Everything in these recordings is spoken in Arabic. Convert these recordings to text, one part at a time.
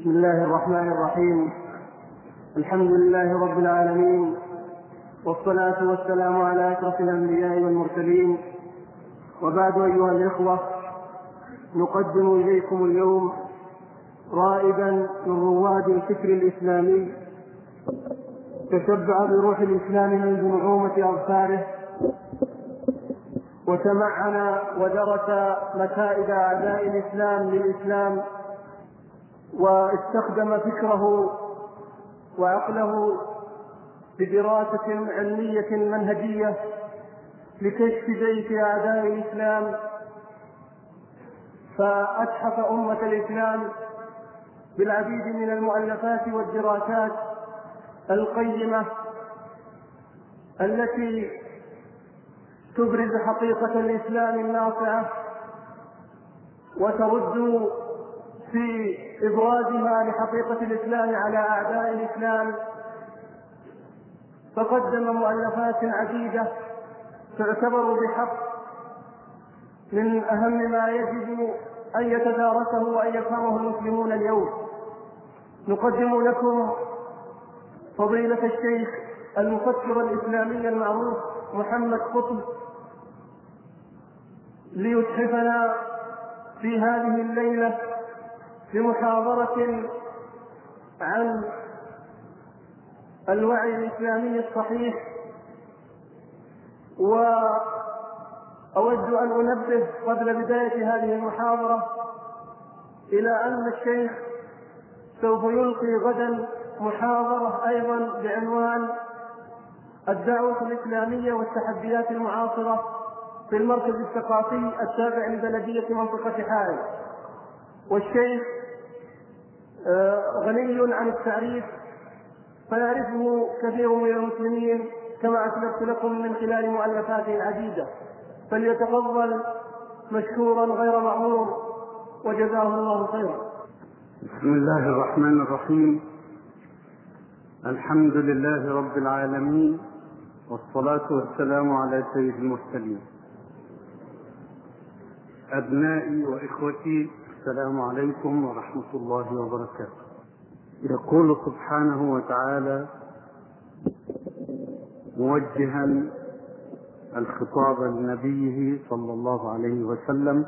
بسم الله الرحمن الرحيم. الحمد لله رب العالمين. والصلاة والسلام على أشرف الأنبياء والمرسلين. وبعد أيها الإخوة نقدم إليكم اليوم رائدا من رواد الفكر الإسلامي. تشبع بروح الإسلام منذ نعومة أظفاره. وتمعن ودرس مكائد أعداء الإسلام للإسلام واستخدم فكره وعقله بدراسة علمية منهجية لكشف زيف أعداء الإسلام فأتحف أمة الإسلام بالعديد من المؤلفات والدراسات القيمة التي تبرز حقيقة الإسلام الناصعة وترد في إبرازها لحقيقة الإسلام على أعداء الإسلام فقدم مؤلفات عديدة تعتبر بحق من أهم ما يجب أن يتدارسه وأن يفهمه المسلمون اليوم. نقدم لكم فضيلة الشيخ المفكر الإسلامي المعروف محمد قطب ليتحفنا في هذه الليلة بمحاضرة عن الوعي الإسلامي الصحيح وأود أن أنبه قبل بداية هذه المحاضرة إلى أن الشيخ سوف يلقي غدا محاضرة أيضا بعنوان الدعوة الإسلامية والتحديات المعاصرة في المركز الثقافي التابع لبلدية منطقة حائل. والشيخ غني عن التعريف فيعرفه كثير من المسلمين كما أسلفت لكم من خلال مؤلفاته العديدة فليتفضل مشكورا غير مأمور وجزاه الله خيرا. بسم الله الرحمن الرحيم. الحمد لله رب العالمين والصلاة والسلام على سيد المرسلين. أبنائي وإخوتي السلام عليكم ورحمة الله وبركاته. يقول سبحانه وتعالى موجها الخطاب لنبيه صلى الله عليه وسلم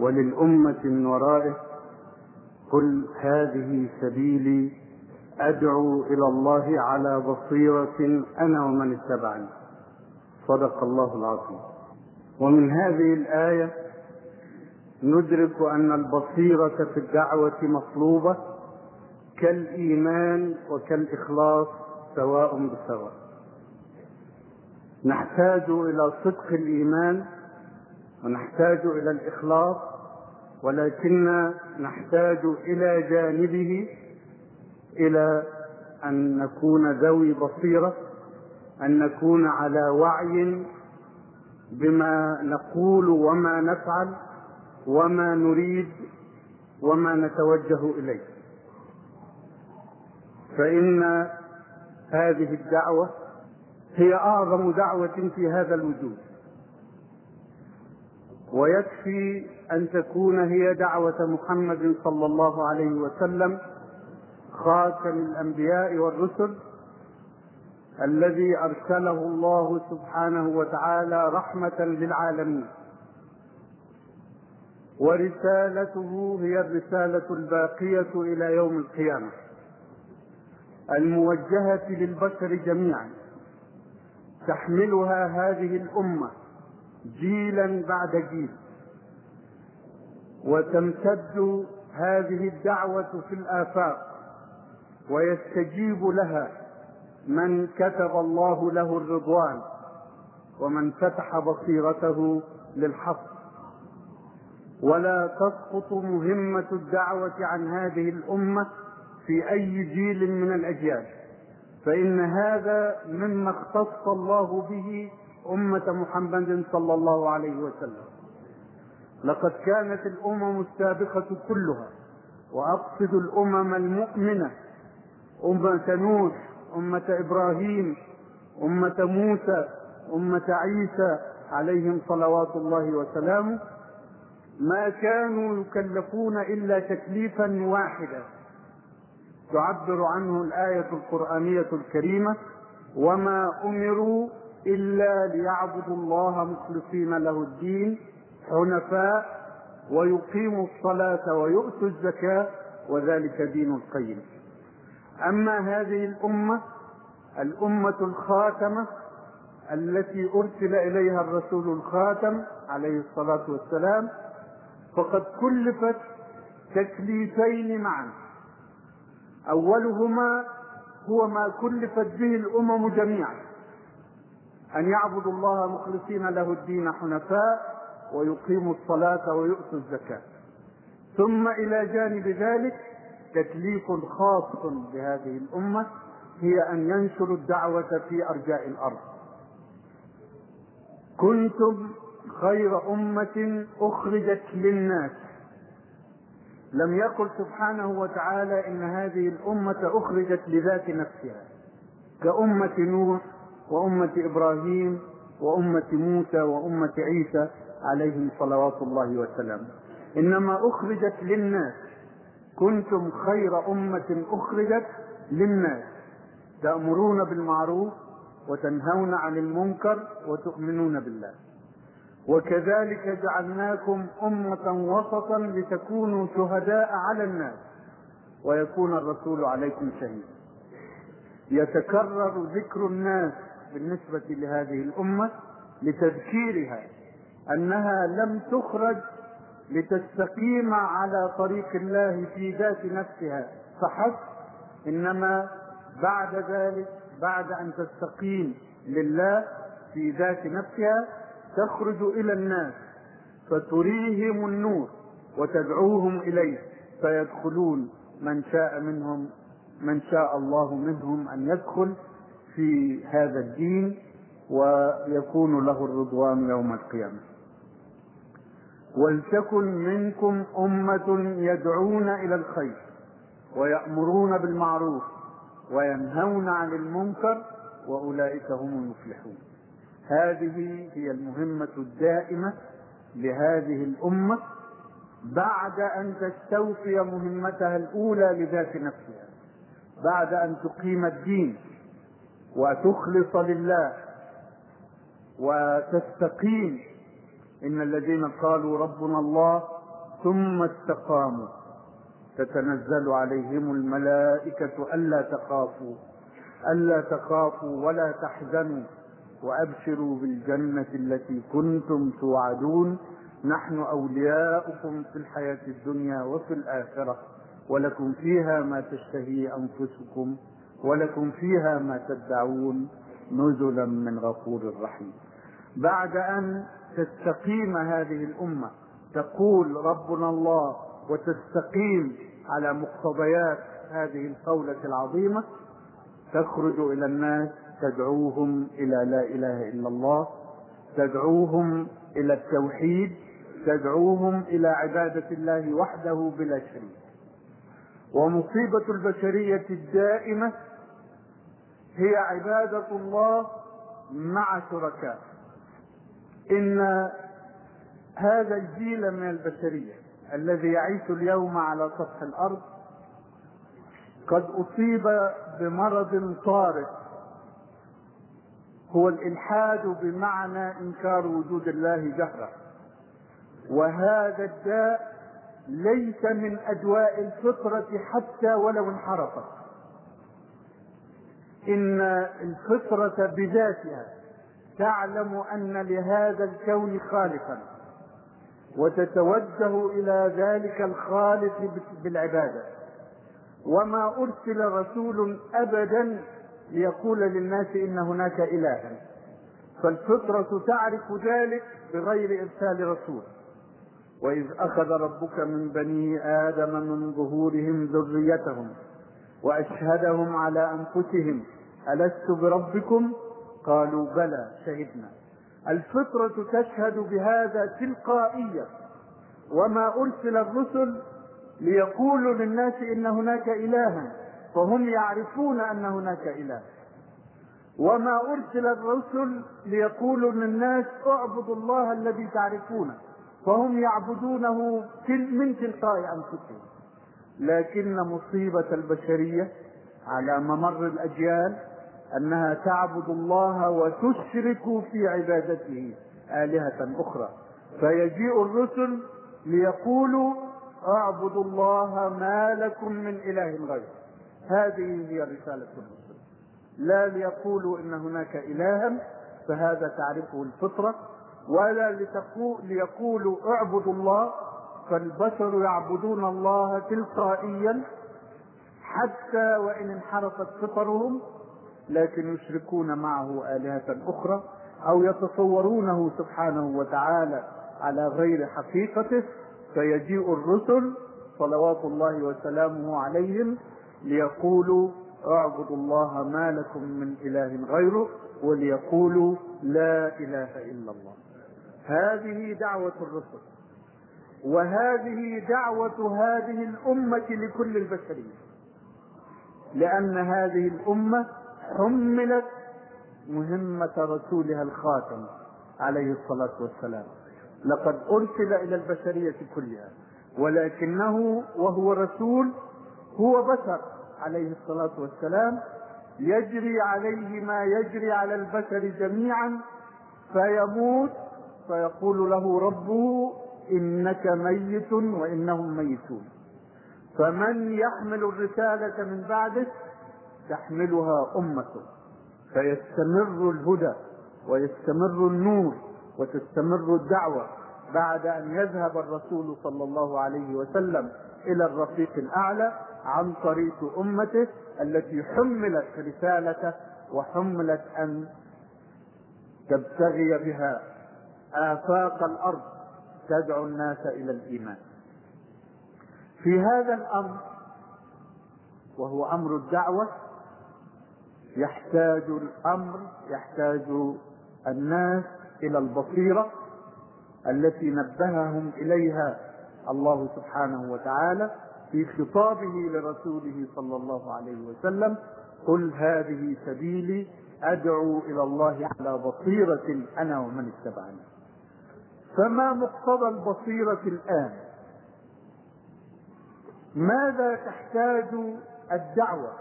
وللأمة من ورائه قل هذه سبيلي أدعو إلى الله على بصيرة أنا ومن اتبعني. صدق الله العظيم. ومن هذه الآية ندرك أن البصيرة في الدعوة مطلوبة كالإيمان وكالإخلاص سواء بسواء. نحتاج إلى صدق الإيمان ونحتاج إلى الإخلاص ولكن نحتاج إلى جانبه إلى أن نكون ذوي بصيرة أن نكون على وعي بما نقول وما نفعل وما نريد وما نتوجه إليه. فإن هذه الدعوة هي أعظم دعوة في هذا الوجود. ويكفي أن تكون هي دعوة محمد صلى الله عليه وسلم خاتم الأنبياء والرسل الذي أرسله الله سبحانه وتعالى رحمة للعالمين. ورسالته هي الرسالة الباقية إلى يوم القيامة الموجهة للبشر جميعا. تحملها هذه الأمة جيلا بعد جيل. وتمتد هذه الدعوة في الآفاق ويستجيب لها من كتب الله له الرضوان ومن فتح بصيرته للحق. ولا تسقط مهمة الدعوة عن هذه الأمة في أي جيل من الأجيال. فإن هذا مما اختص الله به أمة محمد صلى الله عليه وسلم. لقد كانت الأمم السابقة كلها وأقصد الأمم المؤمنة أمة نوح أمة إبراهيم أمة موسى أمة عيسى عليهم صلوات الله وسلامه ما كانوا يكلفون إلا تكليفا واحدا. تعبر عنه الآية القرآنية الكريمة وما أمروا إلا ليعبدوا الله مخلصين له الدين حنفاء ويقيموا الصلاة ويؤتوا الزكاة وذلك دين القيم. أما هذه الأمة الأمة الخاتمة التي أرسل إليها الرسول الخاتم عليه الصلاة والسلام فقد كلفت تكليفين معا. أولهما هو ما كلفت به الأمم جميعا. أن يعبدوا الله مخلصين له الدين حنفاء ويقيموا الصلاة ويؤتوا الزكاة. ثم إلى جانب ذلك تكليف خاص بهذه الأمة هي أن ينشروا الدعوة في أرجاء الأرض. كنتم خير أمة أخرجت للناس. لم يقل سبحانه وتعالى إن هذه الأمة أخرجت لذات نفسها. كأمة نوح وأمة إبراهيم وأمة موسى وأمة عيسى عليهم صلوات الله وسلامه إنما أخرجت للناس. كنتم خير أمة أخرجت للناس. تأمرون بالمعروف وتنهون عن المنكر وتؤمنون بالله. وكذلك جعلناكم أمة وسطا لتكونوا شهداء على الناس. ويكون الرسول عليكم شهيدا. يتكرر ذكر الناس بالنسبة لهذه الأمة لتذكيرها أنها لم تخرج لتستقيم على طريق الله في ذات نفسها. فحسب إنما بعد ذلك بعد أن تستقيم لله في ذات نفسها تخرج إلى الناس فتريهم النور وتدعوهم إليه فيدخلون من شاء منهم من شاء الله منهم أن يدخل في هذا الدين ويكون له الرضوان يوم القيامة. ولتكن منكم أمة يدعون إلى الخير ويأمرون بالمعروف وينهون عن المنكر وأولئك هم المفلحون. هذه هي المهمة الدائمة لهذه الأمة بعد أن تستوفي مهمتها الأولى لذات نفسها بعد أن تقيم الدين وتخلص لله وتستقيم. إن الذين قالوا ربنا الله ثم استقاموا تتنزل عليهم الملائكة ألا تخافوا ألا تخافوا ولا تحزنوا. وأبشروا بالجنة التي كنتم توعدون. نحن أولياؤكم في الحياة الدنيا وفي الآخرة ولكم فيها ما تشتهي أنفسكم ولكم فيها ما تدعون. نزلا من غفور رحيم. بعد أن تستقيم هذه الأمة تقول ربنا الله وتستقيم على مقتضيات هذه القولة العظيمة تخرج إلى الناس تدعوهم إلى لا إله إلا الله تدعوهم إلى التوحيد تدعوهم إلى عبادة الله وحده بلا شريك. ومصيبة البشرية الدائمة هي عبادة الله مع شركاء. إن هذا الجيل من البشرية الذي يعيش اليوم على سطح الأرض قد أصيب بمرض طارئ. هو الإلحاد بمعنى إنكار وجود الله جهرا. وهذا الداء ليس من أدواء الفطرة حتى ولو انحرفت. إن الفطرة بذاتها تعلم أن لهذا الكون خالقا وتتوجه إلى ذلك الخالق بالعبادة. وما أرسل رسول أبدا ليقول للناس إن هناك إلها. فالفطرة تعرف ذلك بغير إرسال رسول. وإذ أخذ ربك من بني آدم من ظهورهم ذريتهم وأشهدهم على أنفسهم. ألست بربكم؟ قالوا بلى شهدنا. الفطرة تشهد بهذا تلقائيا. وما أرسل الرسل ليقولوا للناس إن هناك إلها. فهم يعرفون أن هناك إله. وما أرسل الرسل ليقولوا للناس اعبدوا الله الذي تعرفونه فهم يعبدونه من تلقاء أنفسهم. لكن مصيبة البشرية على ممر الأجيال أنها تعبد الله وتشرك في عبادته آلهة أخرى. فيجيء الرسل ليقولوا اعبدوا الله ما لكم من إله غيره. هذه هي رسالة الرسل لا ليقولوا إن هناك إلها فهذا تعرفه الفطرة. ولا ليقولوا اعبدوا الله فالبشر يعبدون الله تلقائيا حتى وإن انحرفت فطرهم لكن يشركون معه آلهة أخرى أو يتصورونه سبحانه وتعالى على غير حقيقته. فيجيء الرسل صلوات الله وسلامه عليهم ليقولوا اعبدوا الله ما لكم من إله غيره وليقولوا لا إله إلا الله. هذه دعوة الرسل. وهذه دعوة هذه الأمة لكل البشرية. لأن هذه الأمة حملت مهمة رسولها الخاتم عليه الصلاة والسلام. لقد أرسل إلى البشرية كلها. ولكنه وهو رسول هو بشر. عليه الصلاة والسلام يجري عليه ما يجري على البشر جميعا فيموت فيقول له ربه إنك ميت وإنهم ميتون. فمن يحمل الرسالة من بعده تحملها أمته. فيستمر الهدى ويستمر النور وتستمر الدعوة بعد أن يذهب الرسول صلى الله عليه وسلم إلى الرفيق الأعلى. عن طريق أمته التي حملت رسالته وحملت أن تبتغي بها آفاق الأرض تدعو الناس إلى الإيمان. في هذا الأمر وهو أمر الدعوة يحتاج الأمر يحتاج الناس إلى البصيرة التي نبههم إليها الله سبحانه وتعالى. في خطابه لرسوله صلى الله عليه وسلم قل هذه سبيلي أدعو إلى الله على بصيرة أنا ومن اتبعني. فما مقتضى البصيرة الآن؟ ماذا تحتاج الدعوة؟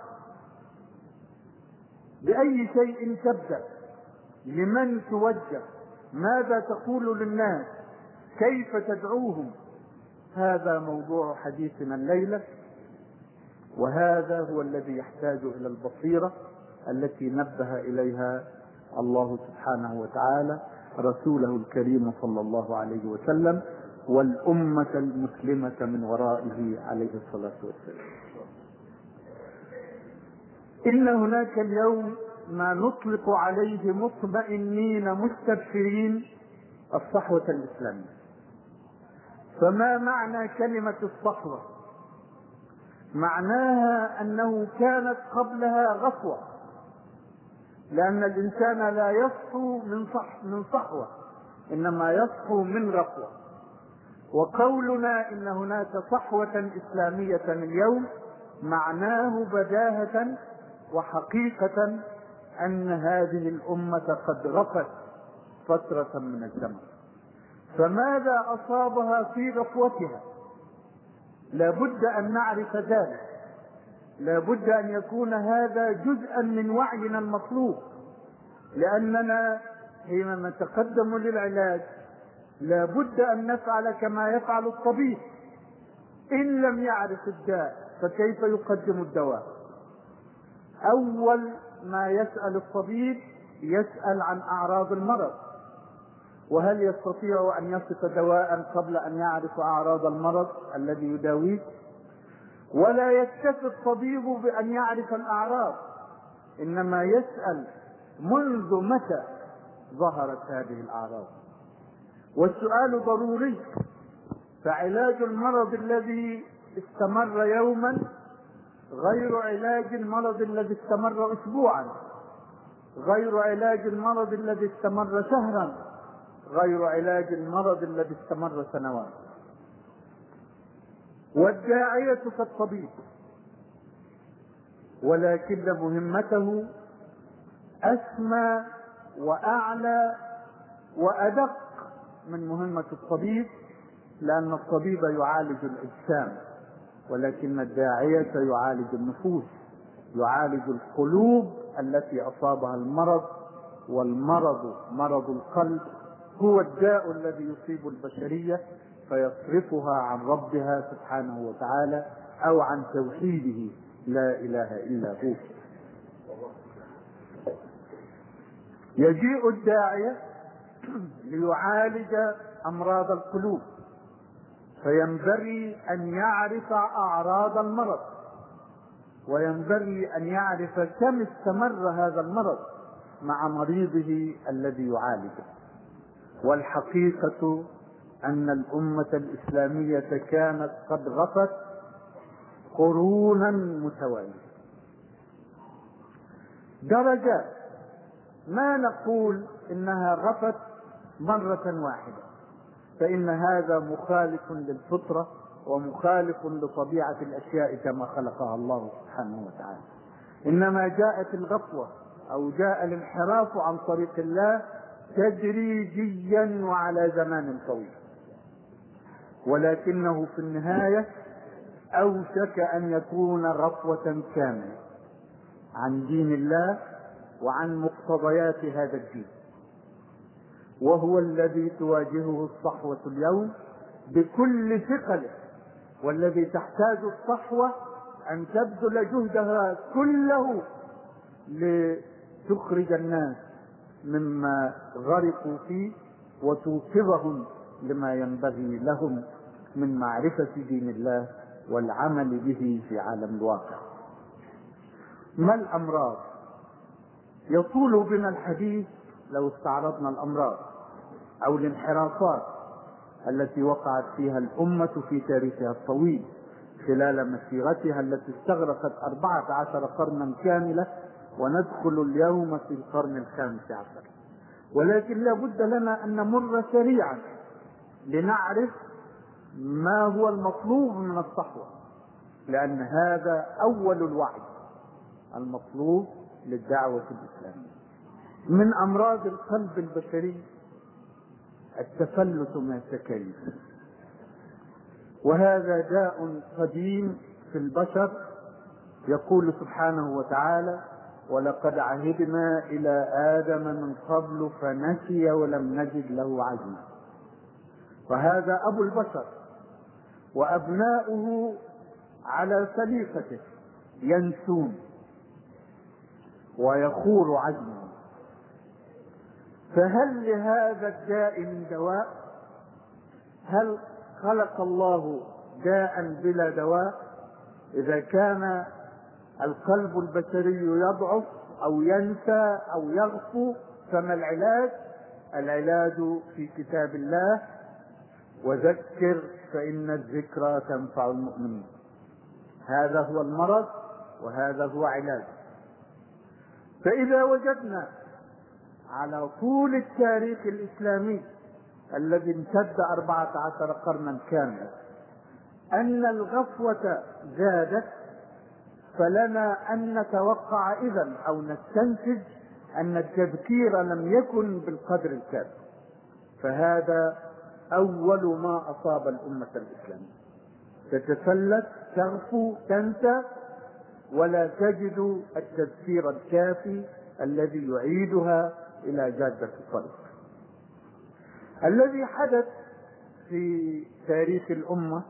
بأي شيء تبدأ؟ لمن توجه؟ ماذا تقول للناس؟ كيف تدعوهم؟ هذا موضوع حديثنا الليلة وهذا هو الذي يحتاج إلى البصيرة التي نبه إليها الله سبحانه وتعالى رسوله الكريم صلى الله عليه وسلم والأمة المسلمة من ورائه عليه الصلاة والسلام. إن هناك اليوم ما نطلق عليه مطمئنين مستبشرين الصحوة الإسلامية. فما معنى كلمة الصحوة معناها أنه كانت قبلها غفوة لأن الإنسان لا يصحو من صح من صحوة إنما يصحو من غفوة. وقولنا إن هناك صحوة إسلامية اليوم معناه بداهة وحقيقة أن هذه الأمة قد غفت فترة من الزمن. فماذا أصابها في غفوتها لابد أن نعرف ذلك. لابد أن يكون هذا جزءا من وعينا المطلوب. لأننا حينما نتقدم للعلاج لابد أن نفعل كما يفعل الطبيب. إن لم يعرف الداء فكيف يقدم الدواء؟ أول ما يسأل الطبيب يسأل عن أعراض المرض. وهل يستطيع أن يصف دواء قبل أن يعرف أعراض المرض الذي يداويه ولا يكتفي الطبيب بأن يعرف الأعراض إنما يسأل منذ متى ظهرت هذه الأعراض. والسؤال ضروري فعلاج المرض الذي استمر يوما غير علاج المرض الذي استمر اسبوعا غير علاج المرض الذي استمر شهرا. غير علاج المرض الذي استمر سنوات. والداعية كالطبيب ولكن مهمته أسمى وأعلى وأدق من مهمة الطبيب لأن الطبيب يعالج الأجسام ولكن الداعية يعالج النفوس يعالج القلوب التي أصابها المرض والمرض مرض القلب. هو الداء الذي يصيب البشرية فيصرفها عن ربها سبحانه وتعالى أو عن توحيده. لا إله إلا هو. يجيء الداعية ليعالج أمراض القلوب. فينبغي أن يعرف أعراض المرض. وينبغي أن يعرف كم استمر هذا المرض مع مريضه الذي يعالجه. والحقيقة أن الأمة الإسلامية كانت قد غفت قرونا متوالية. درجات ما نقول إنها غفت مرة واحدة فإن هذا مخالف للفطرة ومخالف لطبيعة الأشياء كما خلقها الله سبحانه وتعالى. إنما جاءت الغفوة أو جاء الانحراف عن طريق الله تدريجيا وعلى زمان طويل. ولكنه في النهاية أوشك أن يكون غفوة كاملة عن دين الله وعن مقتضيات هذا الدين. وهو الذي تواجهه الصحوة اليوم بكل ثقله والذي تحتاج الصحوة أن تبذل جهدها كله لتخرج الناس مما غرقوا فيه وتوقظهم لما ينبغي لهم من معرفة دين الله والعمل به في عالم الواقع. ما الأمراض؟ يطول بنا الحديث لو استعرضنا الأمراض أو الانحرافات التي وقعت فيها الأمة في تاريخها الطويل خلال مسيرتها التي استغرقت أربعة عشر قرنا كاملة وندخل اليوم في القرن الخامس عشر. ولكن لا بد لنا أن نمر سريعا لنعرف ما هو المطلوب من الصحوة لأن هذا أول الوعي المطلوب للدعوة الإسلامية. من أمراض القلب البشري التفلت من التكاليف وهذا داء قديم في البشر يقول سبحانه وتعالى ولقد عهدنا إلى آدم من قبل فنسي ولم نجد له عزما. وهذا أبو البشر وأبناؤه على سليقته ينسون ويخور عزما. فهل لهذا الداء من دواء؟ هل خلق الله داء بلا دواء؟ إذا كان القلب البشري يضعف أو ينسى أو يغفو فما العلاج؟ العلاج في كتاب الله. وذكر فإن الذكرى تنفع المؤمنين. هذا هو المرض وهذا هو علاج. فإذا وجدنا على طول التاريخ الإسلامي الذي امتد أربعة عشر قرنا كاملا أن الغفوة زادت فلنا أن نتوقع إذا أو نستنتج أن التذكير لم يكن بالقدر الكافي. فهذا أول ما أصاب الأمة الإسلامية. تتفلت تغفو تنسى ولا تجد التذكير الكافي الذي يعيدها إلى جادة الطريق. الذي حدث في تاريخ الأمة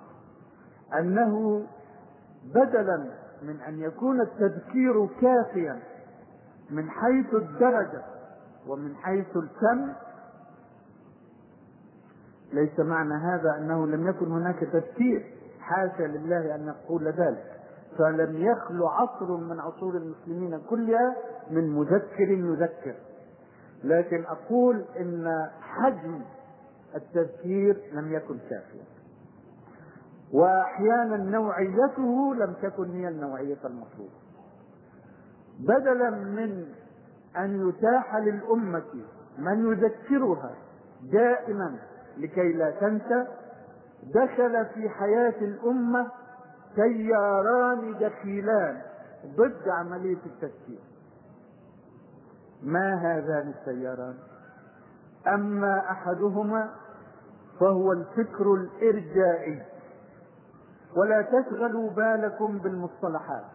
أنه بدلا من أن يكون التذكير كافيا من حيث الدرجة ومن حيث الكم ليس معنى هذا أنه لم يكن هناك تذكير. حاشا لله أن يقول ذلك. فلم يخلو عصر من عصور المسلمين كلها من مذكر يذكر. لكن أقول إن حجم التذكير لم يكن كافيا. وأحيانا نوعيته لم تكن هي النوعية المطلوبة. بدلا من أن يتاح للأمة من يذكرها دائما لكي لا تنسى دخل في حياة الأمة تياران دخيلان ضد عملية التذكير. ما هذان التياران أما أحدهما فهو الفكر الإرجائي. ولا تشغلوا بالكم بالمصطلحات.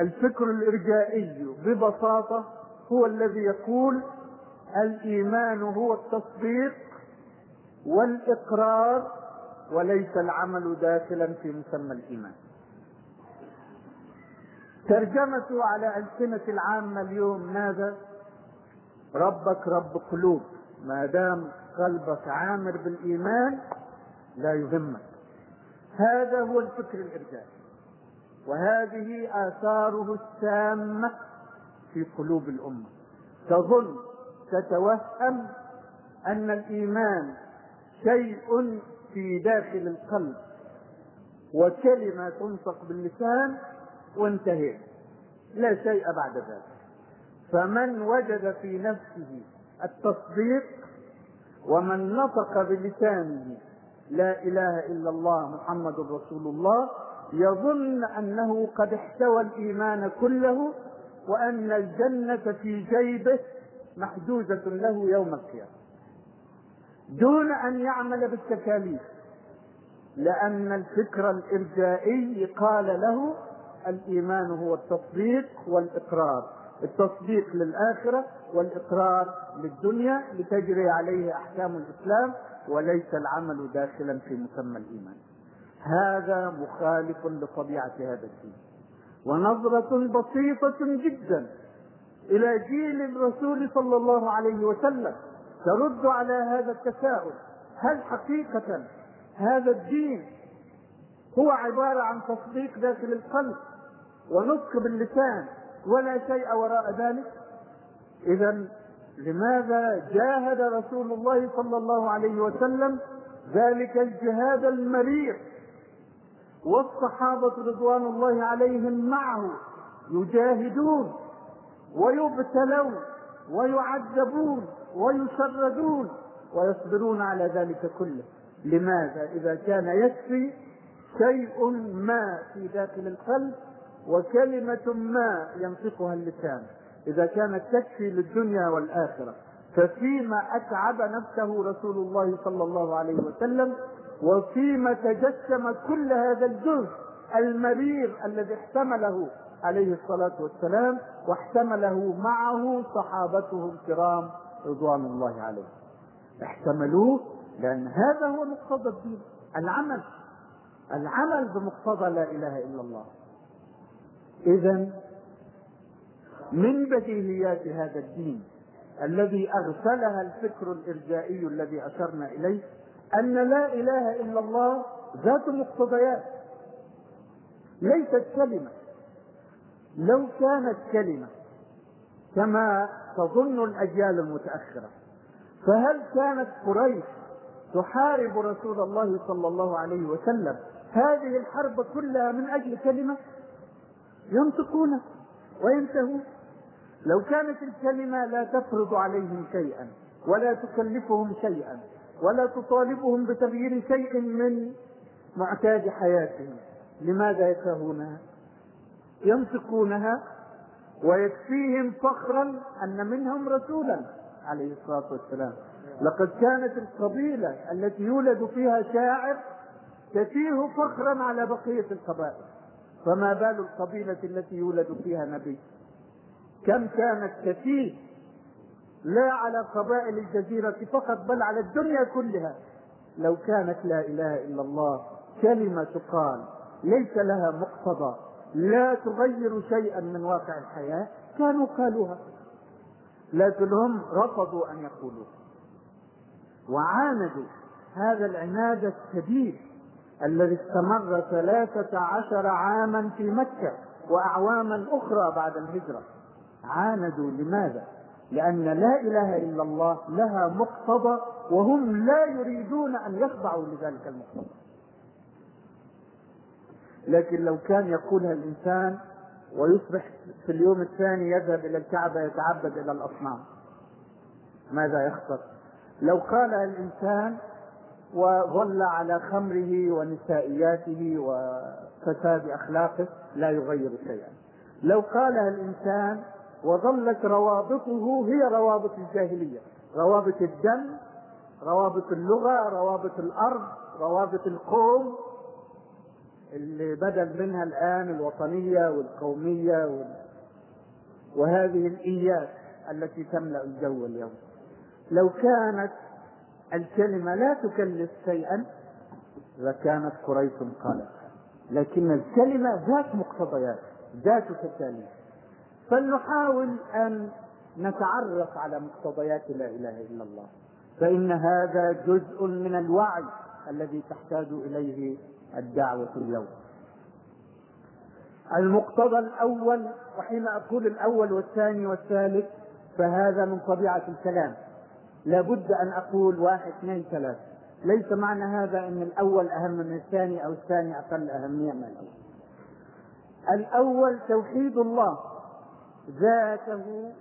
الفكر الإرجائي ببساطة هو الذي يقول الإيمان هو التصديق والإقرار وليس العمل داخلا في مسمى الإيمان. ترجمته على ألسنة العامة اليوم ماذا؟ ربك رب قلوب. ما دام قلبك عامر بالإيمان لا يهمك. هذا هو الفكر الإرجائي وهذه آثاره السامة في قلوب الأمة. تظن تتوهم أن الإيمان شيء في داخل القلب. وكلمة تنطق باللسان وانتهينا لا شيء بعد ذلك. فمن وجد في نفسه التصديق ومن نطق بلسانه لا إله إلا الله محمد رسول الله يظن أنه قد احتوى الإيمان كله وأن الجنة في جيبه محجوزة له يوم القيامة. دون أن يعمل بالتكاليف لأن الفكر الإرجائي قال له الإيمان هو التصديق والإقرار. التصديق للآخرة والإقرار للدنيا لتجري عليه أحكام الإسلام. وليس العمل داخلا في مسمى الإيمان. هذا مخالف لطبيعة هذا الدين. ونظرة بسيطة جدا إلى جيل الرسول صلى الله عليه وسلم. ترد على هذا التساؤل. هل حقيقة هذا الدين هو عبارة عن تصديق داخل القلب ونطق باللسان ولا شيء وراء ذلك؟ اذا لماذا جاهد رسول الله صلى الله عليه وسلم ذلك الجهاد المرير والصحابة رضوان الله عليهم معه يجاهدون ويبتلون ويعذبون ويشردون ويصبرون على ذلك كله. لماذا؟ إذا كان يكفي شيء ما في داخل القلب وكلمة ما ينطقها اللسان. إذا كانت تكفي للدنيا والآخرة. ففيما أتعب نفسه رسول الله صلى الله عليه وسلم وفيما تجسم كل هذا الجزء المرير الذي احتمله عليه الصلاة والسلام واحتمله معه صحابته الكرام رضوان الله عليهم. احتملوه لأن هذا هو مقتضى الدين. العمل. العمل بمقتضى لا إله إلا الله. إذا من بديهيات هذا الدين الذي أغفلها الفكر الإرجائي الذي أشرنا إليه أن لا إله إلا الله ذات مقتضيات ليست كلمة. لو كانت كلمة كما تظن الأجيال المتأخرة فهل كانت قريش تحارب رسول الله صلى الله عليه وسلم هذه الحرب كلها من أجل كلمة؟ ينطقون وينتهون. لو كانت الكلمة لا تفرض عليهم شيئا ولا تكلفهم شيئا ولا تطالبهم بتغيير شيء من معتاد حياتهم لماذا يكرهونها؟ ينطقونها ويكفيهم فخرا أن منهم رسولا عليه الصلاة والسلام. لقد كانت القبيلة التي يولد فيها شاعر تفيه فخرا على بقية القبائل. فما بال القبيلة التي يولد فيها نبي؟ كم كانت كثير لا على قبائل الجزيرة فقط بل على الدنيا كلها. لو كانت لا إله إلا الله كلمة تقال ليس لها مقتضى لا تغير شيئا من واقع الحياة كانوا قالوها. لكن هم رفضوا أن يقولوا وعاندوا هذا العناد الشديد الذي استمر ثلاثة عشر عاما في مكة وأعواما أخرى بعد الهجرة. عاندوا لماذا؟ لأن لا إله إلا الله لها مقتضى وهم لا يريدون أن يخضعوا لذلك المقتضى لكن لو كان يقولها الإنسان ويصبح في اليوم الثاني يذهب إلى الكعبة يتعبد إلى الأصنام ماذا يخسر؟ لو قالها الإنسان وظل على خمره ونسائياته وفساد أخلاقه لا يغير شيئا لو قالها الإنسان وظلت روابطه هي روابط الجاهلية. روابط الدم روابط اللغة روابط الأرض روابط القوم اللي بدل منها الآن الوطنية والقومية وال... وهذه الإيات التي تملأ الجو اليوم. لو كانت الكلمة لا تكلف شيئا لكانت قريش قالت لكن الكلمة ذات مقتضيات ذات تكاليف. فلنحاول أن نتعرف على مقتضيات لا إله إلا الله. فإن هذا جزء من الوعي الذي تحتاج إليه الدعوة اليوم. المقتضى الأول وحين أقول الأول والثاني والثالث فهذا من طبيعة الكلام. لابد أن أقول واحد اثنين ثلاثة ليس معنى هذا أن الأول أهم من الثاني أو الثاني أقل أهمية من الأول. الأول توحيد الله. ذاته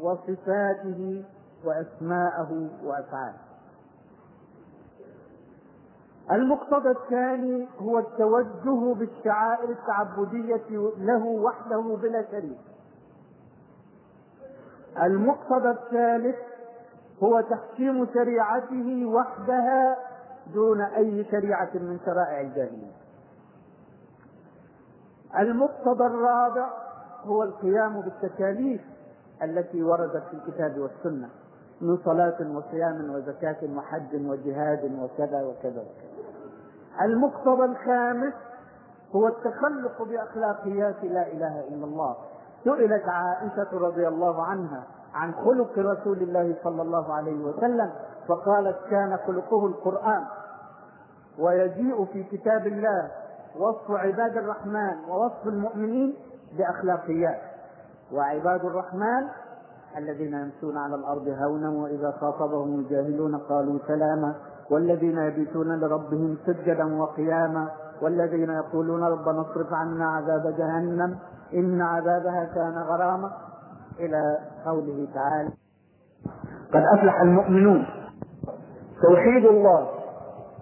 وصفاته وأسماءه وأفعاله. المقتضى الثاني هو التوجه بالشعائر التعبدية له وحده بلا شريك. المقتضى الثالث هو تحكيم شريعته وحدها دون أي شريعة من شرائع الجاهلية. المقتضى الرابع هو القيام بالتكاليف التي وردت في الكتاب والسنة من صلاة وصيام وزكاة وحج وجهاد وكذا وكذا وكذا. المقتضى الخامس هو التخلق بأخلاقيات لا إله إلا الله. سئلت عائشة رضي الله عنها عن خلق رسول الله صلى الله عليه وسلم فقالت كان خلقه القرآن. ويجيء في كتاب الله وصف عباد الرحمن ووصف المؤمنين بأخلاقيات. وعباد الرحمن الذين يمشون على الأرض هونا وإذا خاطبهم الجاهلون قالوا سلاما. والذين يبيتون لربهم سجدا وقياما. والذين يقولون ربنا اصرف عنا عذاب جهنم إن عذابها كان غراما. إلى قوله تعالى قد أفلح المؤمنون. توحيد الله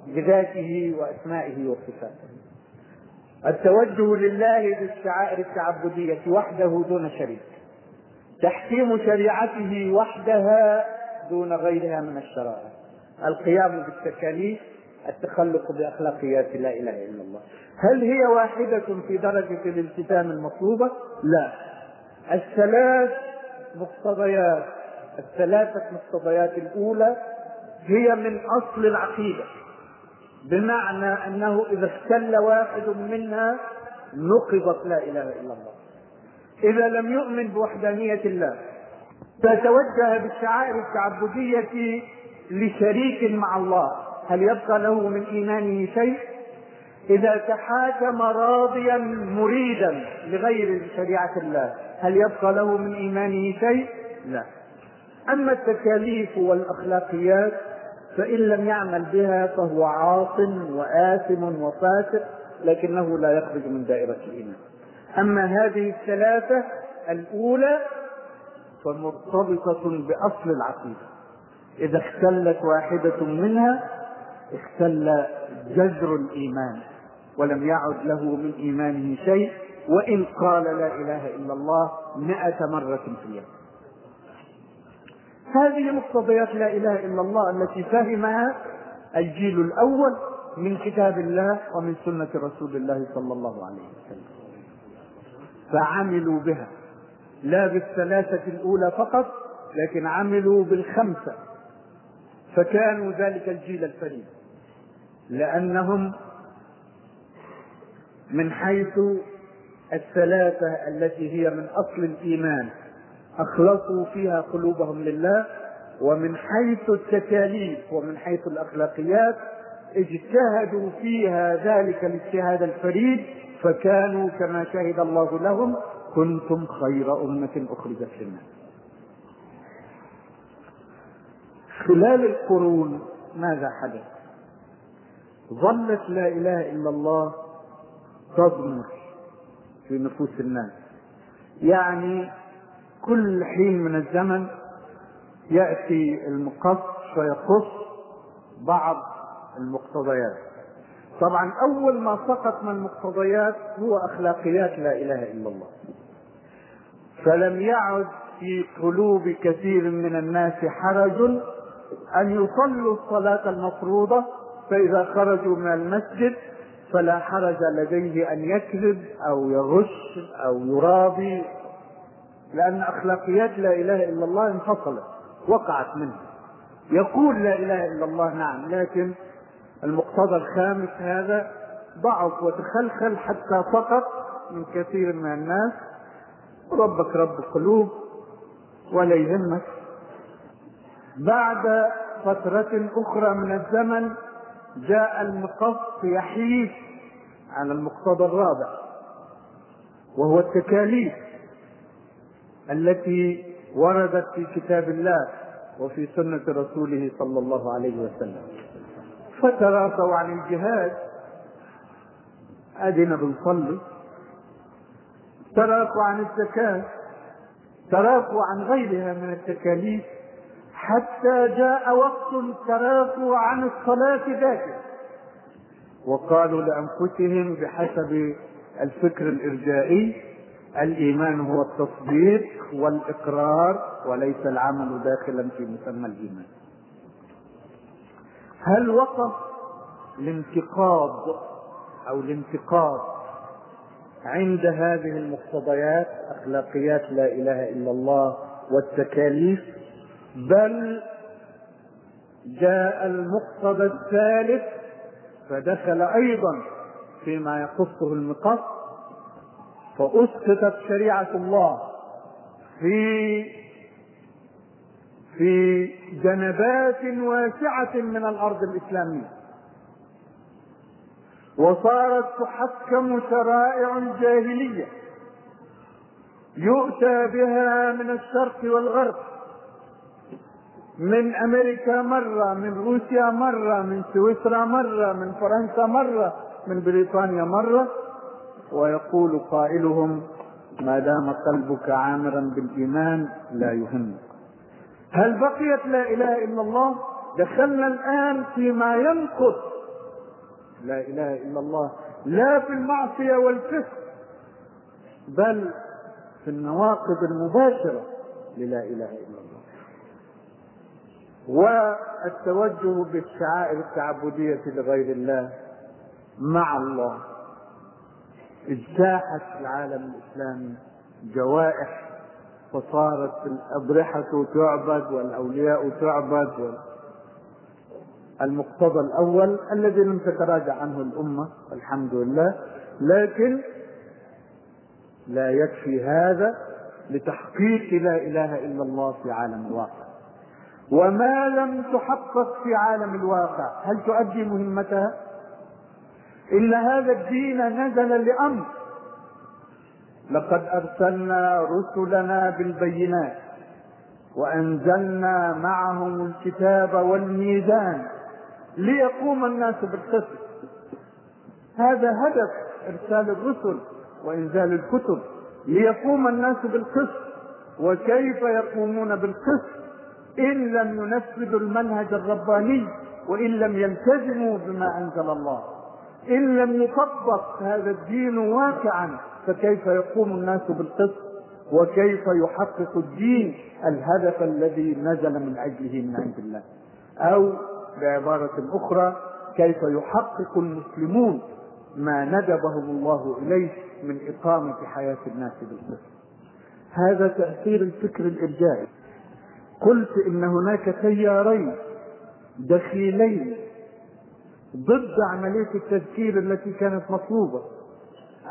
بذاته وأسمائه وصفاته. التوجه لله بالشعائر التعبدية وحده دون شريك. تحكيم شريعته وحدها دون غيرها من الشرائع. القيام بالتكاليف التخلق بأخلاقيات لا إله إلا الله. هل هي واحدة في درجة الالتزام المطلوبة؟ لا. الثلاث مقتضيات الثلاثة مقتضيات الأولى هي من أصل العقيدة. بمعنى أنه إذا اختل واحد منها نقضت لا إله إلا الله. إذا لم يؤمن بوحدانية الله فتوجه بالشعائر التعبدية لشريك مع الله. هل يبقى له من إيمانه شيء؟ إذا تحاكم راضيا مريدا لغير شريعة الله هل يبقى له من إيمانه شيء؟ لا. أما التكاليف والأخلاقيات فإن لم يعمل بها فهو عاص وآثم وفاسق لكنه لا يخرج من دائرة الإيمان. أما هذه الثلاثة الأولى فمرتبطة بأصل العقيدة. إذا اختلت واحدة منها اختل جذر الإيمان ولم يعد له من إيمانه شيء وإن قال لا إله إلا الله مئة مرة في اليوم. هذه مقتضيات لا إله إلا الله التي فهمها الجيل الأول من كتاب الله ومن سنة رسول الله صلى الله عليه وسلم. فعملوا بها. لا بالثلاثة الأولى فقط لكن عملوا بالخمسة. فكانوا ذلك الجيل الفريد. لأنهم من حيث الثلاثة التي هي من أصل الإيمان. أخلصوا فيها قلوبهم لله ومن حيث التكاليف ومن حيث الأخلاقيات اجتهدوا فيها ذلك الاجتهاد الفريد فكانوا كما شهد الله لهم كنتم خير أمة أخرجت للناس. خلال القرون ماذا حدث؟ ظلت لا إله إلا الله تضمر في نفوس الناس. يعني كل حين من الزمن يأتي المقص فيقص بعض المقتضيات. طبعا أول ما سقط من المقتضيات هو أخلاقيات لا إله إلا الله. فلم يعد في قلوب كثير من الناس حرج أن يصلوا الصلاة المفروضة فإذا خرجوا من المسجد فلا حرج لديه أن يكذب أو يغش أو يرابي لأن أخلاقيات لا إله إلا الله انفصلت وقعت منه يقول لا إله إلا الله نعم لكن المقتضى الخامس هذا ضعف وتخلخل حتى سقط من كثير من الناس. ربك رب القلوب ولا يهمك. بعد فترة أخرى من الزمن جاء المقص يحيف على المقتضى الرابع وهو التكاليف. التي وردت في كتاب الله وفي سنة رسوله صلى الله عليه وسلم. فتراثوا عن الجهاد. ادينا بنصلي. تراثوا عن الزكاة. تراثوا عن غيرها من التكاليف. حتى جاء وقت تراثوا عن الصلاة ذاتها. وقالوا لأنفسهم بحسب الفكر الإرجائي الإيمان هو التصديق والإقرار وليس العمل داخلا في مسمى الإيمان. هل وقف الانتقاض أو الانتقاض عند هذه المقتضيات أخلاقيات لا إله إلا الله والتكاليف؟ بل جاء المقتضى الثالث فدخل أيضا فيما يخصه المقص فأسقطت شريعة الله في في جنبات واسعة من الأرض الإسلامية. وصارت تحكم شرائع جاهلية يؤتى بها من الشرق والغرب. من أمريكا مرة من روسيا مرة من سويسرا مرة من فرنسا مرة من بريطانيا مرة. ويقول قائلهم ما دام قلبك عامرا بالإيمان لا يهمك هل بقيت لا إله إلا الله؟ دخلنا الآن فيما ينقض لا إله إلا الله. لا في المعصية والفسق بل في النواقض المباشرة. للا إله إلا الله. والتوجه بالشعائر التعبدية لغير الله مع الله. اجتاحت العالم الإسلامي جوائح فصارت الأضرحة تعبد والأولياء تعبد المقتضى الأول الذي لم تتراجع عنه الأمة الحمد لله لكن لا يكفي هذا لتحقيق لا إله إلا الله في عالم الواقع. وما لم تحقق في عالم الواقع هل تؤدي مهمتها؟ إلا هذا الدين نزل لأمر. لقد أرسلنا رسلنا بالبينات وأنزلنا معهم الكتاب والميزان ليقوم الناس بالقسط. هذا هدف إرسال الرسل وإنزال الكتب ليقوم الناس بالقسط. وكيف يقومون بالقسط؟ إن لم ينفذوا المنهج الرباني وإن لم يلتزموا بما أنزل الله. إن لم يطبق هذا الدين واقعا فكيف يقوم الناس بالقسط؟ وكيف يحقق الدين؟ الهدف الذي نزل من أجله من عند الله. أو بعبارة أخرى كيف يحقق المسلمون ما ندبهم الله إليه من إقامة حياة الناس بالقسط؟ هذا تأثير الفكر الارجائي قلت إن هناك تيارين دخيلين ضد عملية التذكير التي كانت مطلوبة.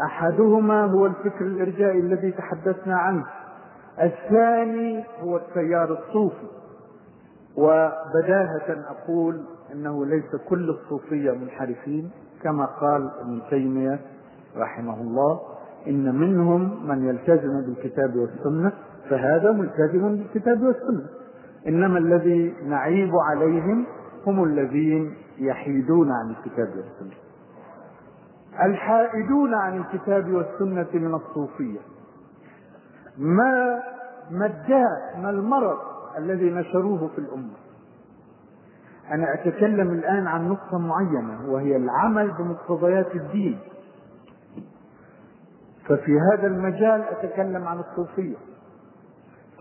أحدهما هو الفكر الإرجائي الذي تحدثنا عنه. الثاني هو التيار الصوفي. وبداهة أقول إنه ليس كل الصوفية منحرفين كما قال ابن تيمية رحمه الله إن منهم من يلتزم بالكتاب والسنة فهذا ملتزم بالكتاب والسنة. إنما الذي نعيب عليهم هم الذين يحيدون عن الكتاب والسنة. الحائدون عن الكتاب والسنة من الصوفية. ما ما الداء ما المرض الذي نشروه في الأمة. أنا أتكلم الآن عن نقطة معينة وهي العمل بمقتضيات الدين. ففي هذا المجال أتكلم عن الصوفية.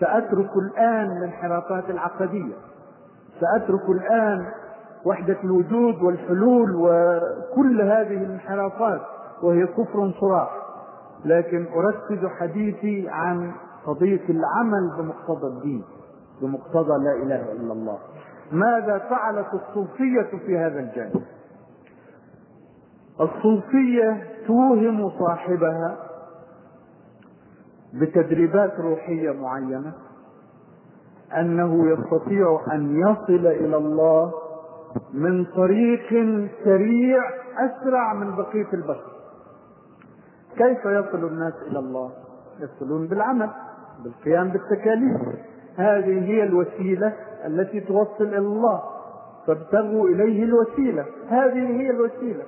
سأترك الآن الانحرافات العقدية. سأترك الآن وحدة الوجود والحلول وكل هذه الانحرافات وهي كفر صراح لكن أركز حديثي عن قضية العمل بمقتضى الدين بمقتضى لا إله إلا الله. ماذا فعلت الصوفية في هذا الجانب؟ الصوفية توهم صاحبها بتدريبات روحية معينة أنه يستطيع أن يصل إلى الله من طريق سريع أسرع من بقية البشر. كيف يصل الناس إلى الله؟ يصلون بالعمل بالقيام بالتكاليف. هذه هي الوسيلة التي توصل إلى الله. فابتغوا إليه الوسيلة. هذه هي الوسيلة.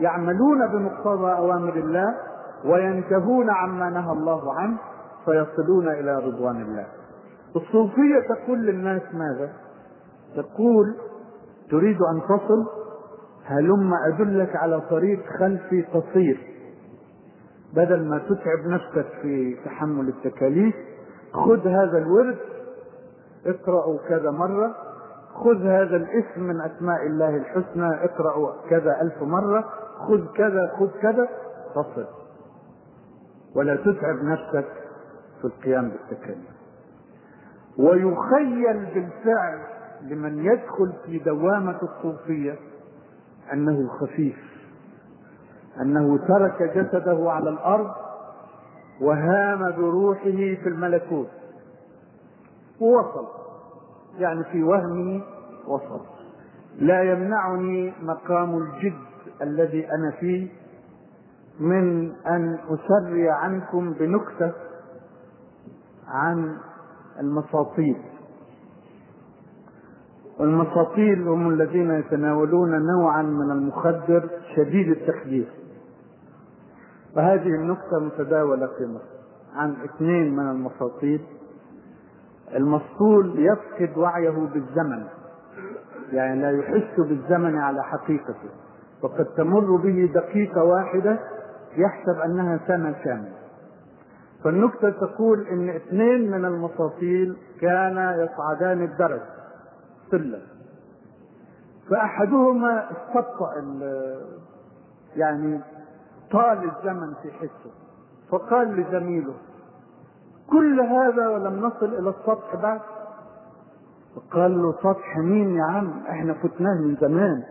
يعملون بمقتضى أوامر الله وينتهون عما نهى الله عنه فيصلون إلى رضوان الله. الصوفية تقول للناس ماذا؟ تقول تريد أن تصل؟ هلم أدلك على طريق خلفي قصير. بدل ما تتعب نفسك في تحمل التكاليف خذ هذا الورد اقرأوا كذا مرة خذ هذا الاسم من أسماء الله الحسنى اقرأوا كذا ألف مرة خذ كذا خذ كذا تصل. ولا تتعب نفسك في القيام بالتكاليف. ويخيل بالفعل لمن يدخل في دوامة الصوفية أنه خفيف أنه ترك جسده على الأرض وهام بروحه في الملكوت. ووصل يعني في وهمه وصل. لا يمنعني مقام الجد الذي أنا فيه من أن أسري عنكم بنكتة عن المساطيل والمساطيل هم الذين يتناولون نوعا من المخدر شديد التخدير. وهذه النكتة متداولة في مصر عن اثنين من المساطيل المسطول يفقد وعيه بالزمن يعني لا يحس بالزمن على حقيقته. وقد تمر به دقيقة واحدة يحسب أنها سنة كاملة. فالنكتة تقول إن اثنين من المساطيل كانا يصعدان الدرج. سلم فأحدهما استبطأ يعني طال الزمن في حسه فقال لزميله كل هذا ولم نصل إلى السطح بعد؟ فقال له سطح مين يا عم؟ إحنا فتناه من زمان.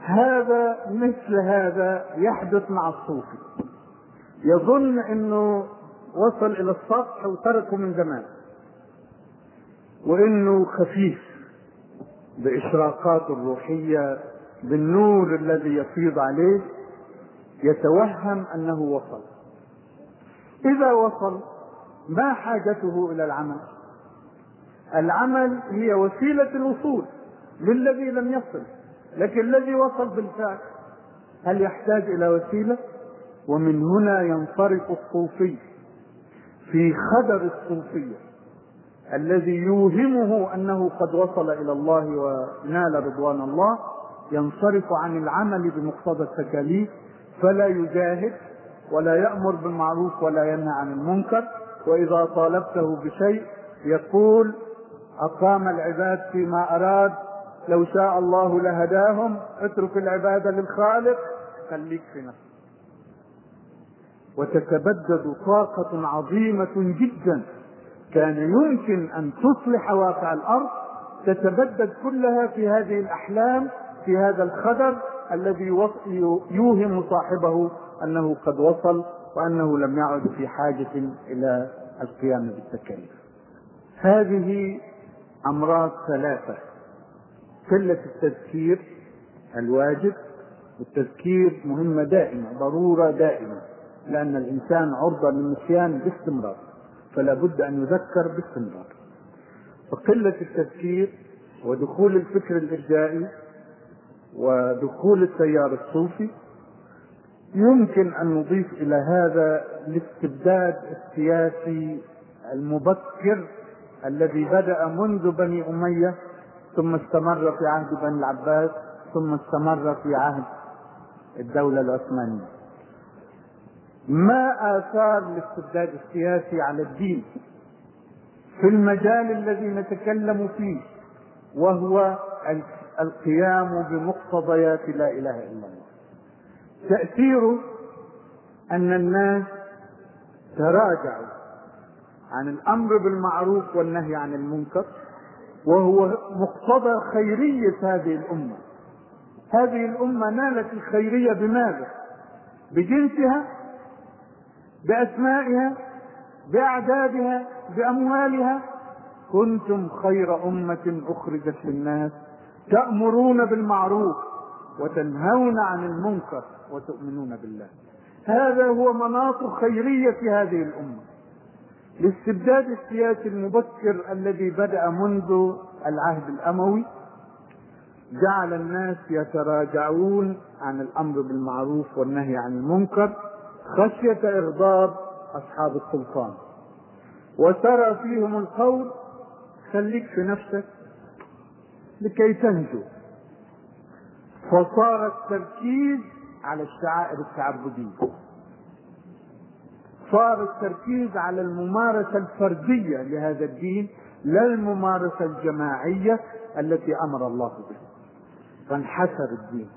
هذا مثل هذا يحدث مع الصوفي. يظن إنه وصل إلى السطح وتركه من زمان وإنه خفيف. باشراقاته الروحية بالنور الذي يفيض عليه يتوهم أنه وصل. إذا وصل ما حاجته إلى العمل؟ العمل هي وسيلة الوصول للذي لم يصل لكن الذي وصل بالفعل. هل يحتاج إلى وسيلة؟ ومن هنا ينصرف الصوفي في خدر الصوفية. الذي يوهمه أنه قد وصل إلى الله ونال رضوان الله ينصرف عن العمل بمقتضى التكاليف فلا يجاهد ولا يأمر بالمعروف ولا ينهى عن المنكر وإذا طالبته بشيء يقول أقام العباد فيما أراد لو شاء الله لهداهم اترك العبادة للخالق. خليك في نفسك. وتتبدد طاقة عظيمة جدا. كان يمكن أن تصلح واقع الأرض تتبدد كلها في هذه الأحلام في هذا الخدر الذي يوهم صاحبه أنه قد وصل وأنه لم يعد في حاجة إلى القيام بالتكاليف. هذه أمراض ثلاثة قلة التذكير الواجب والتذكير مهمة دائمة ضرورة دائمة لأن الإنسان عرضة للنسيان باستمرار. فلا بد أن يذكر باستمرار. فقلة التذكير ودخول الفكر الإرجائي ودخول التيار الصوفي يمكن أن نضيف إلى هذا الاستبداد السياسي المبكر الذي بدأ منذ بني أمية ثم استمر في عهد بني العباس ثم استمر في عهد الدولة العثمانية. ما آثار الاستبداد السياسي على الدين في المجال الذي نتكلم فيه وهو القيام بمقتضيات لا إله إلا الله. تأثير أن الناس تراجعوا عن الأمر بالمعروف والنهي عن المنكر وهو مقتضى خيرية هذه الأمة. هذه الأمة نالت الخيرية بماذا؟ بجنسها بأسمائها بأعدادها بأموالها. كنتم خير أمة أخرجت للناس تأمرون بالمعروف وتنهون عن المنكر وتؤمنون بالله. هذا هو مناط خيرية هذه الأمة. الاستبداد السياسي المبكر الذي بدأ منذ العهد الأموي جعل الناس يتراجعون عن الأمر بالمعروف والنهي عن المنكر. خشية إغضاب أصحاب السلطان. وترى فيهم القول خليك في نفسك لكي تنجو. فصار التركيز على الشعائر التعبدية. صار التركيز على الممارسة الفردية لهذا الدين لا الممارسة الجماعية التي أمر الله بها فانحسر الدين.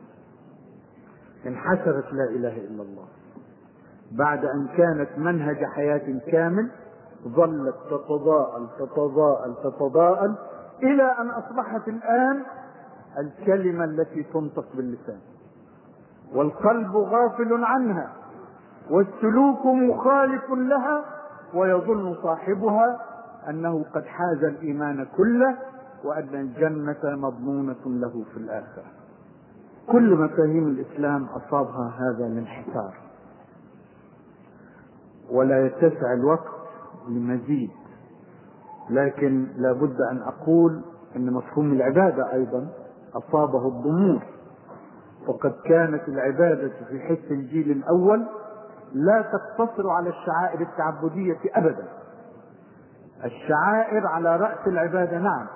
انحسرت لا إله إلا الله. بعد أن كانت منهج حياة كامل ظلت تتضاءل تتضاءل تتضاءل إلى أن أصبحت الآن الكلمة التي تنطق باللسان. والقلب غافل عنها والسلوك مخالف لها ويظن صاحبها أنه قد حاز الإيمان كله وأن الجنة مضمونة له في الآخرة. كل مفاهيم الإسلام أصابها هذا الانحسار. ولا يتسع الوقت لمزيد. لكن لابد أن أقول أن مفهوم العبادة أيضا أصابه الضمور. وقد كانت العبادة في حس الجيل الأول لا تقتصر على الشعائر التعبدية ابدا. الشعائر على رأس العبادة نعم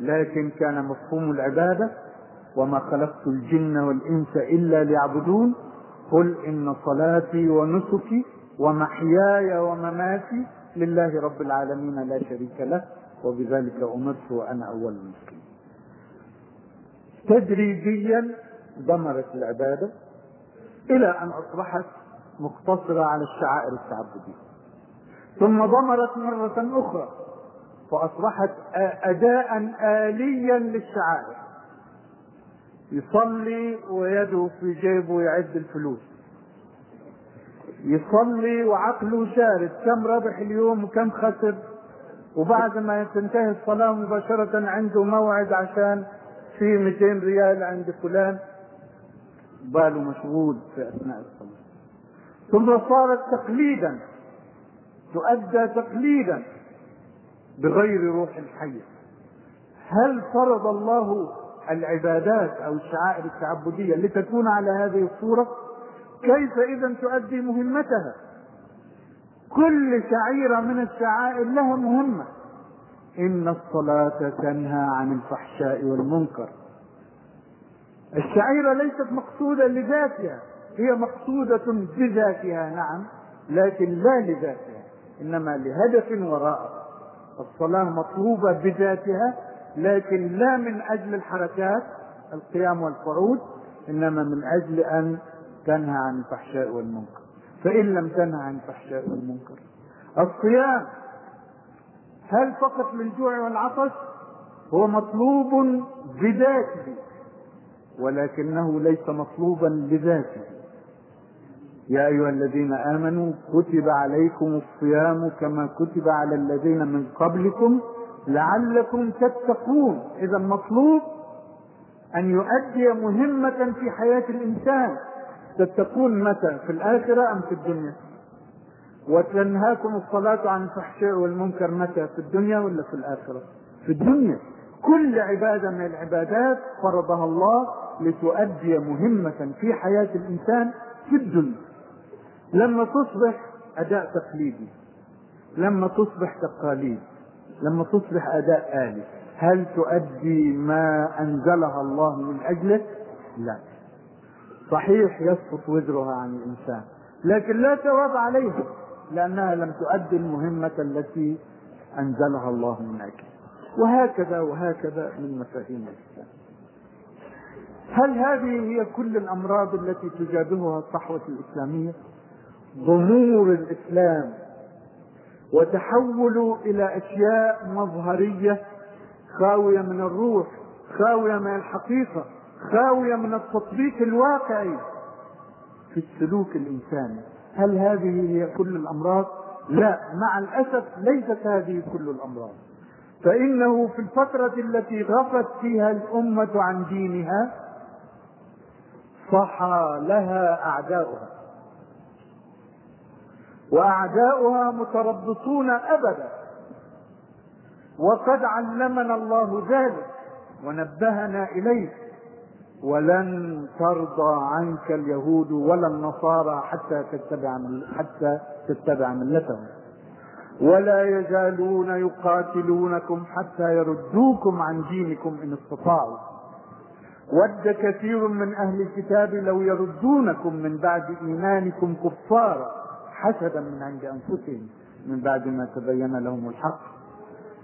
لكن كان مفهوم العبادة وما خلقت الجن والإنس إلا ليعبدون. قل إن صلاتي ونسكي ومحياي ومماتي لله رب العالمين لا شريك له وبذلك أمرت وأنا أول المسلمين. تدريجيا ضمرت العبادة إلى أن أصبحت مقتصرة على الشعائر التعبدية. ثم ضمرت مرة أخرى فأصبحت اداء اليا للشعائر. يصلي ويده في جيبه يعد الفلوس. يصلي وعقله شارد. كم ربح اليوم وكم خسر. وبعد ما تنتهي الصلاة مباشرة عنده موعد عشان في 200 ريال عند فلان. باله مشغول في أثناء الصلاة. ثم صارت تقليدا. تؤدى تقليدا. بغير روح الحية هل فرض الله العبادات أو الشعائر التعبدية لتكون على هذه الصورة؟ كيف إذا تؤدي مهمتها؟ كل شعيرة من الشعائر لها مهمة. إن الصلاة تنهى عن الفحشاء والمنكر. الشعيرة ليست مقصودة لذاتها هي مقصودة بذاتها نعم لكن لا لذاتها إنما لهدف وراءها الصلاة مطلوبة بذاتها لكن لا من أجل الحركات القيام والقعود إنما من أجل أن تنهى عن الفحشاء والمنكر. فإن لم تنهى عن الفحشاء والمنكر الصيام هل فقط للجوع والعطش؟ هو مطلوب بذاته ولكنه ليس مطلوبا لذاته. يا أيها الذين آمنوا كتب عليكم الصيام كما كتب على الذين من قبلكم لعلكم تتقون. إذا مطلوب أن يؤدي مهمة في حياة الإنسان. تتقون متى؟ في الآخرة أم في الدنيا؟ وتنهاكم الصلاة عن الفحشاء والمنكر متى؟ في الدنيا ولا في الآخرة؟ في الدنيا. كل عبادة من العبادات فرضها الله لتؤدي مهمة في حياة الإنسان في الدنيا. لما تصبح أداء تقليدي لما تصبح تقاليد لما تصبح أداء آلي هل تؤدي ما أنزلها الله من أجله؟ لا. صحيح يسقط وزرها عن الإنسان لكن لا ثواب عليها لأنها لم تؤدي المهمة التي أنزلها الله من وهكذا وهكذا من مفاهيم الإسلام. هل هذه هي كل الأمراض التي تجابهها الصحوة الإسلامية؟ ضمور الإسلام وتحول إلى أشياء مظهرية خاوية من الروح خاوية من الحقيقة. خاوية من التطبيق الواقعي في السلوك الإنساني. هل هذه هي كل الأمراض؟ لا مع الأسف ليست هذه كل الأمراض. فإنه في الفترة التي غفت فيها الأمة عن دينها صحى لها أعداؤها. وأعداؤها متربصون أبدا. وقد علمنا الله ذلك ونبهنا إليه. ولن ترضى عنك اليهود ولا النصارى حتى تتبع حتى تتبع ملتهم. ولا يزالون يقاتلونكم حتى يردوكم عن دينكم إن استطاعوا. ود كثير من أهل الكتاب لو يردونكم من بعد إيمانكم كفارا حسدا من عند أنفسهم من بعد ما تبين لهم الحق.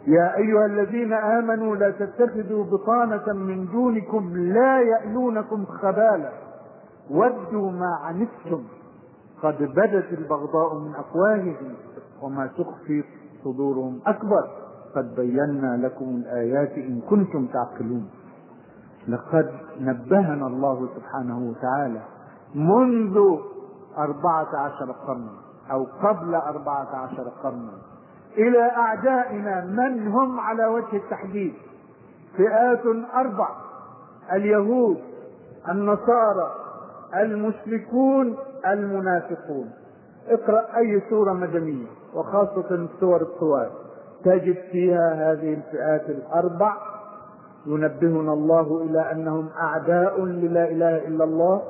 يا أيها الذين آمنوا لا تتخذوا بطانة من دونكم لا يألونكم خبالا. ودوا ما عنتم. قد بدت البغضاء من أفواههم وما تخفي صدورهم أكبر. قد بينا لكم الآيات إن كنتم تعقلون. لقد نبهنا الله سبحانه وتعالى منذ أربعة عشر قرنا أو قبل أربعة عشر قرنا. إلى أعدائنا من هم على وجه التحديد. فئات أربع اليهود النصارى المشركون المنافقون. اقرأ أي سورة مدنية وخاصة سور الطوال تجد فيها هذه الفئات الأربع. ينبهنا الله إلى أنهم أعداء للا إله إلا الله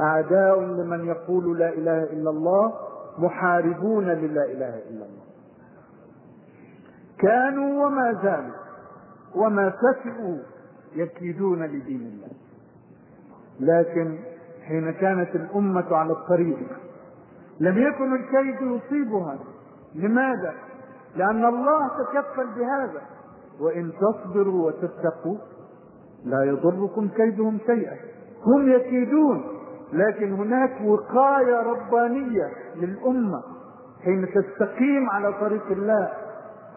أعداء لمن يقول لا إله إلا الله محاربون للا إله إلا الله. كانوا وما زالوا وما فتئوا يكيدون لدين الله. لكن حين كانت الأمة على الطريق لم يكن الكيد يصيبها. لماذا؟ لأن الله تكفل بهذا. وإن تصبروا وتتقوا لا يضركم كيدهم شيئا. هم يكيدون لكن هناك وقاية ربانية للأمة حين تستقيم على طريق الله.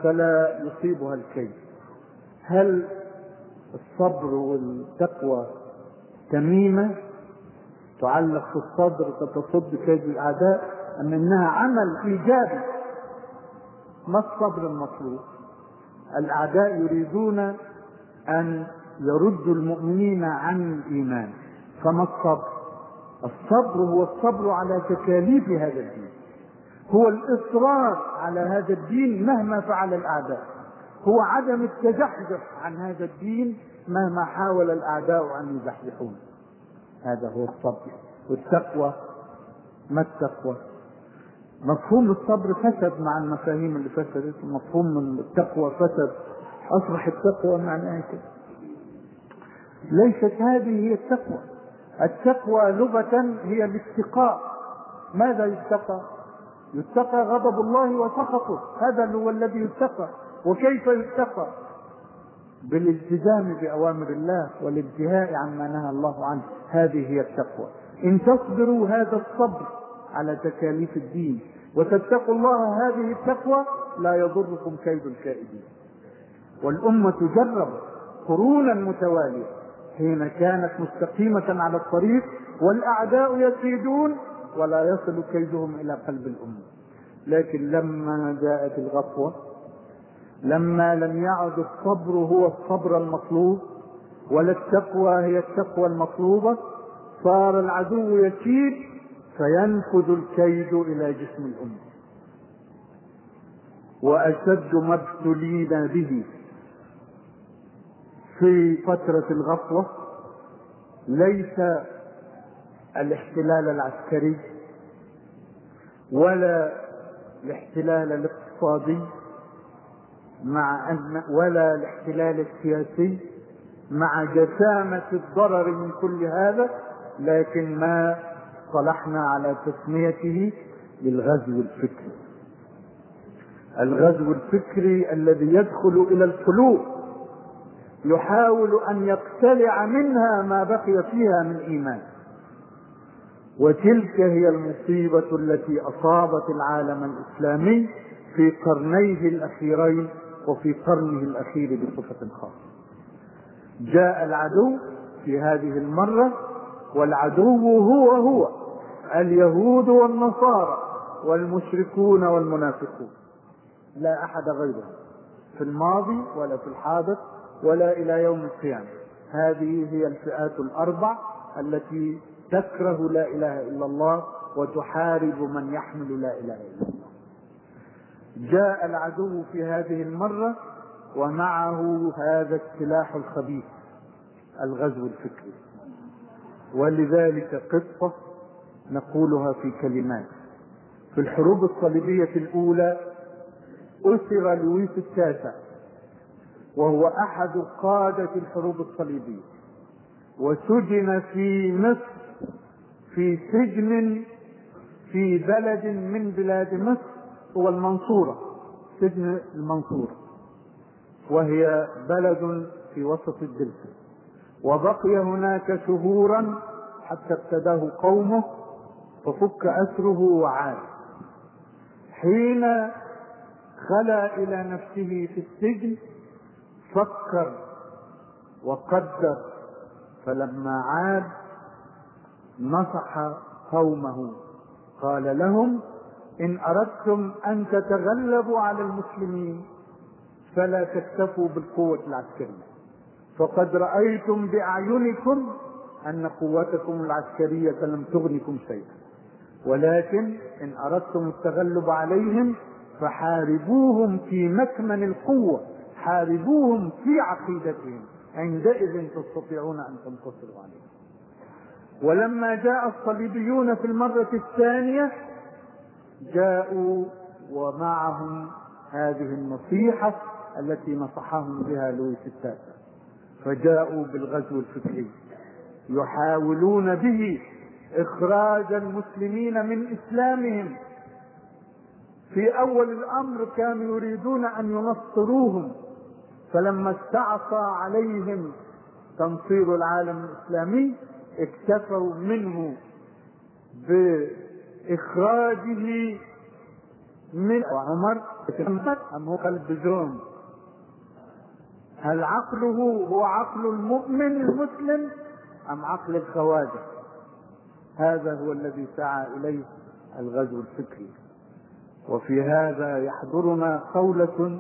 فلا يصيبها الكيد. هل الصبر والتقوى تميمة؟ تعلق في الصدر تتصد كيد الأعداء أم أنها عمل إيجابي؟ ما الصبر المطلوب؟ الأعداء يريدون أن يردوا المؤمنين عن الإيمان. فما الصبر؟ الصبر هو الصبر على تكاليف هذا الدين. هو الإصرار على هذا الدين مهما فعل الأعداء. هو عدم التزحزح عن هذا الدين مهما حاول الأعداء أن يزحزحون هذا هو الصبر والتقوى. ما التقوى؟ مفهوم الصبر فسد مع المفاهيم اللي فسدت مفهوم التقوى فسد. أصبح التقوى معناها كده. ليست هذه هي التقوى. التقوى لغة هي الاتقاء. ماذا يتقى؟ يتقى غضب الله وسخطه. هذا هو الذي يتقى. وكيف يتقى؟ بالالتزام بأوامر الله والانتهاء عما نهى الله عنه. هذه هي التقوى. إن تصبروا هذا الصبر على تكاليف الدين وتتقوا الله هذه التقوى لا يضركم كيد الكائدين. والأمة جربت قرونا متوالية حين كانت مستقيمة على الطريق والأعداء يكيدون ولا يصل كيدهم إلى قلب الأمة لكن لما جاءت الغفوة لما لم يعد الصبر هو الصبر المطلوب ولا التقوى هي التقوى المطلوبة صار العدو يكيد فينفذ الكيد إلى جسم الأمة وأشد ما ابتلينا به في فترة الغفوة ليس الاحتلال العسكري ولا الاحتلال الاقتصادي مع أن ولا الاحتلال السياسي مع جسامة الضرر من كل هذا لكن ما صلحنا على تسميته بالغزو الفكري. الغزو الفكري الذي يدخل إلى القلوب يحاول أن يقتلع منها ما بقي فيها من إيمان. وتلك هي المصيبة التي أصابت العالم الإسلامي في قرنيه الأخيرين وفي قرنه الأخير بصفة خاصة. جاء العدو في هذه المرة والعدو هو هو اليهود والنصارى والمشركون والمنافقون. لا أحد غيرهم في الماضي ولا في الحاضر ولا إلى يوم القيامة. هذه هي الفئات الأربع التي تكره لا إله إلا الله وتحارب من يحمل لا إله إلا الله. جاء العدو في هذه المرة ومعه هذا السلاح الخبيث الغزو الفكري. ولذلك قصة نقولها في كلمات. في الحروب الصليبية الأولى أسر لويس التاسع وهو أحد قادة الحروب الصليبية. وسجن في مصر في سجن في بلد من بلاد مصر هو المنصورة سجن المنصورة وهي بلد في وسط الدلتا. وبقي هناك شهورا حتى ابتداه قومه ففك أسره وعاد. حين خلا إلى نفسه في السجن فكر وقدر فلما عاد نصح قومه. قال لهم إن أردتم أن تتغلبوا على المسلمين فلا تكتفوا بالقوة العسكرية. فقد رأيتم بأعينكم أن قوتكم العسكرية لم تغنكم شيئا. ولكن إن أردتم التغلب عليهم فحاربوهم في مكمن القوة حاربوهم في عقيدتهم. عندئذ تستطيعون أن تنتصروا عليهم. ولما جاء الصليبيون في المرة الثانية جاءوا ومعهم هذه النصيحة التي نصحهم بها لويس التاسع فجاءوا بالغزو الفكري يحاولون به إخراج المسلمين من إسلامهم. في أول الأمر كانوا يريدون أن ينصروهم فلما استعصى عليهم تنصير العالم الإسلامي اكتفوا منه بإخراجه من عمر. أم هو قلب جون هل عقله هو عقل المؤمن المسلم أم عقل الخواجة هذا هو الذي سعى إليه الغزو الفكري. وفي هذا يحضرنا قولة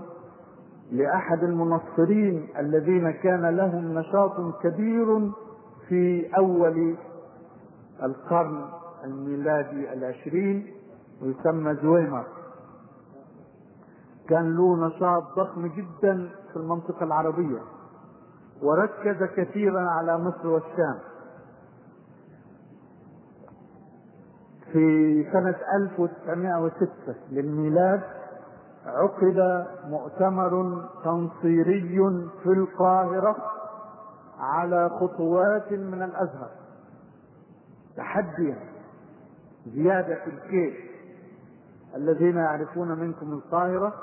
لأحد المنصرين الذين كان لهم نشاط كبير في أول القرن الميلادي العشرين ويسمى زويمر. كان له نشاط ضخم جدا في المنطقة العربية وركز كثيرا على مصر والشام. في سنة 1906 للميلاد عقد مؤتمر تنصيري في القاهرة على خطوات من الأزهر. تحديا زيادة الكيس الذين يعرفون منكم القاهرة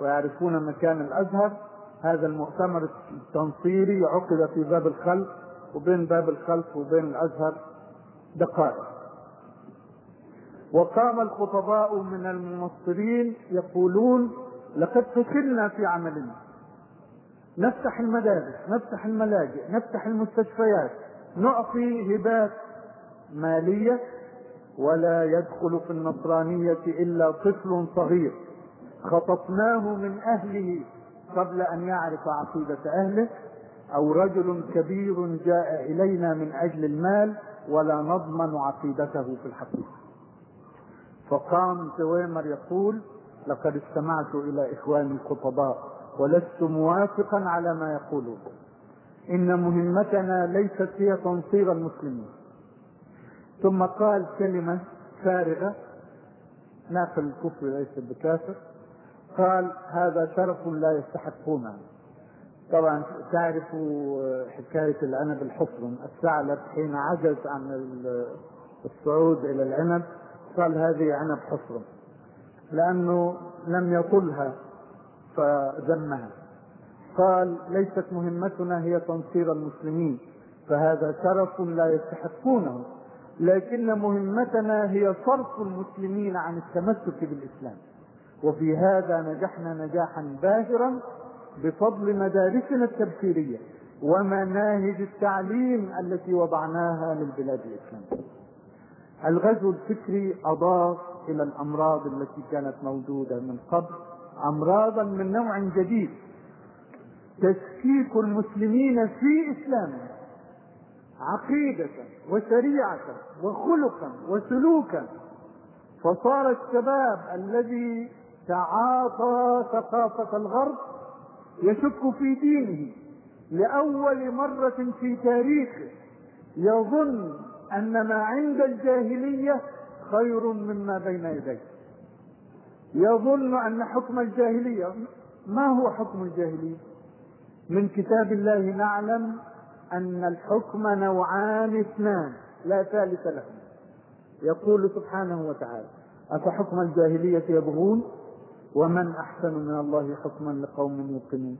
ويعرفون مكان الأزهر هذا المؤتمر التنصيري عقد في باب الخلف وبين باب الخلف وبين الأزهر دقائق. وقام الخطباء من المنصرين يقولون لقد فشلنا في عملنا. نفتح المدارس نفتح الملاجئ نفتح المستشفيات نعطي هبات مالية ولا يدخل في النصرانية إلا طفل صغير. خطفناه من أهله قبل أن يعرف عقيدة أهله أو رجل كبير جاء إلينا من أجل المال ولا نضمن عقيدته في الحقيقة. فقام تويمر يقول لقد استمعت إلى إخواني الخطباء ولست موافقا على ما يقولون. إن مهمتنا ليست هي تنصير المسلمين. ثم قال كلمة فارغة ناقل الكفر ليس بكافر. قال هذا شرف لا يستحقونه طبعا تعرف حكاية العنب الحصرم الثعلب حين عجز عن الصعود إلى العنب قال هذه عنب حصرم لأنه لم يطلها. فذمها قال ليست مهمتنا هي تنصير المسلمين فهذا شرف لا يستحقونه لكن مهمتنا هي صرف المسلمين عن التمسك بالإسلام وفي هذا نجحنا نجاحا باهرا بفضل مدارسنا التبشيرية ومناهج التعليم التي وضعناها للبلاد الإسلامية. الغزو الفكري أضاف إلى الأمراض التي كانت موجودة من قبل امراضا من نوع جديد. تشكيك المسلمين في اسلامهم عقيدة وشريعة وخلقا وسلوكا. فصار الشباب الذي تعاطى ثقافة الغرب يشك في دينه. لأول مرة في تاريخه يظن أن ما عند الجاهلية خير مما بين يديه. يظن أن حكم الجاهلية ما هو حكم الجاهلية؟ من كتاب الله نعلم أن الحكم نوعان اثنان لا ثالث له يقول سبحانه وتعالى أفحكم الجاهلية يبغون؟ ومن أحسن من الله حكما لقوم يوقنون.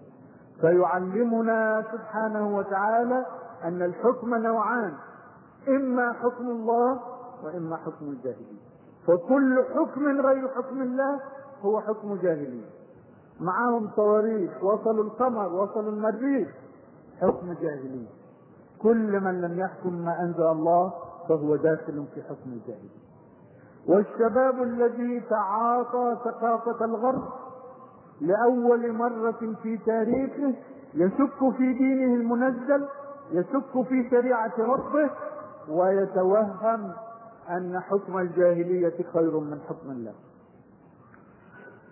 فيعلمنا سبحانه وتعالى أن الحكم نوعان إما حكم الله وإما حكم الجاهلية. فكل حكم غير حكم الله هو حكم جاهلية. معهم صواريخ وصلوا القمر وصلوا المريخ. حكم جاهلية. كل من لم يحكم ما أنزل الله فهو داخل في حكم الجاهلية. والشباب الذي تعاطى ثقافة الغرب لأول مرة في تاريخه يشك في دينه المنزل يشك في شريعة ربه ويتوهم أن حكم الجاهلية خير من حكم الله.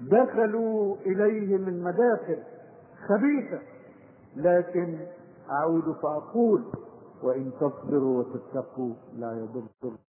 دخلوا إليه من مداخل خبيثة لكن أعود فأقول وإن تصبروا وتتقوا لا يضر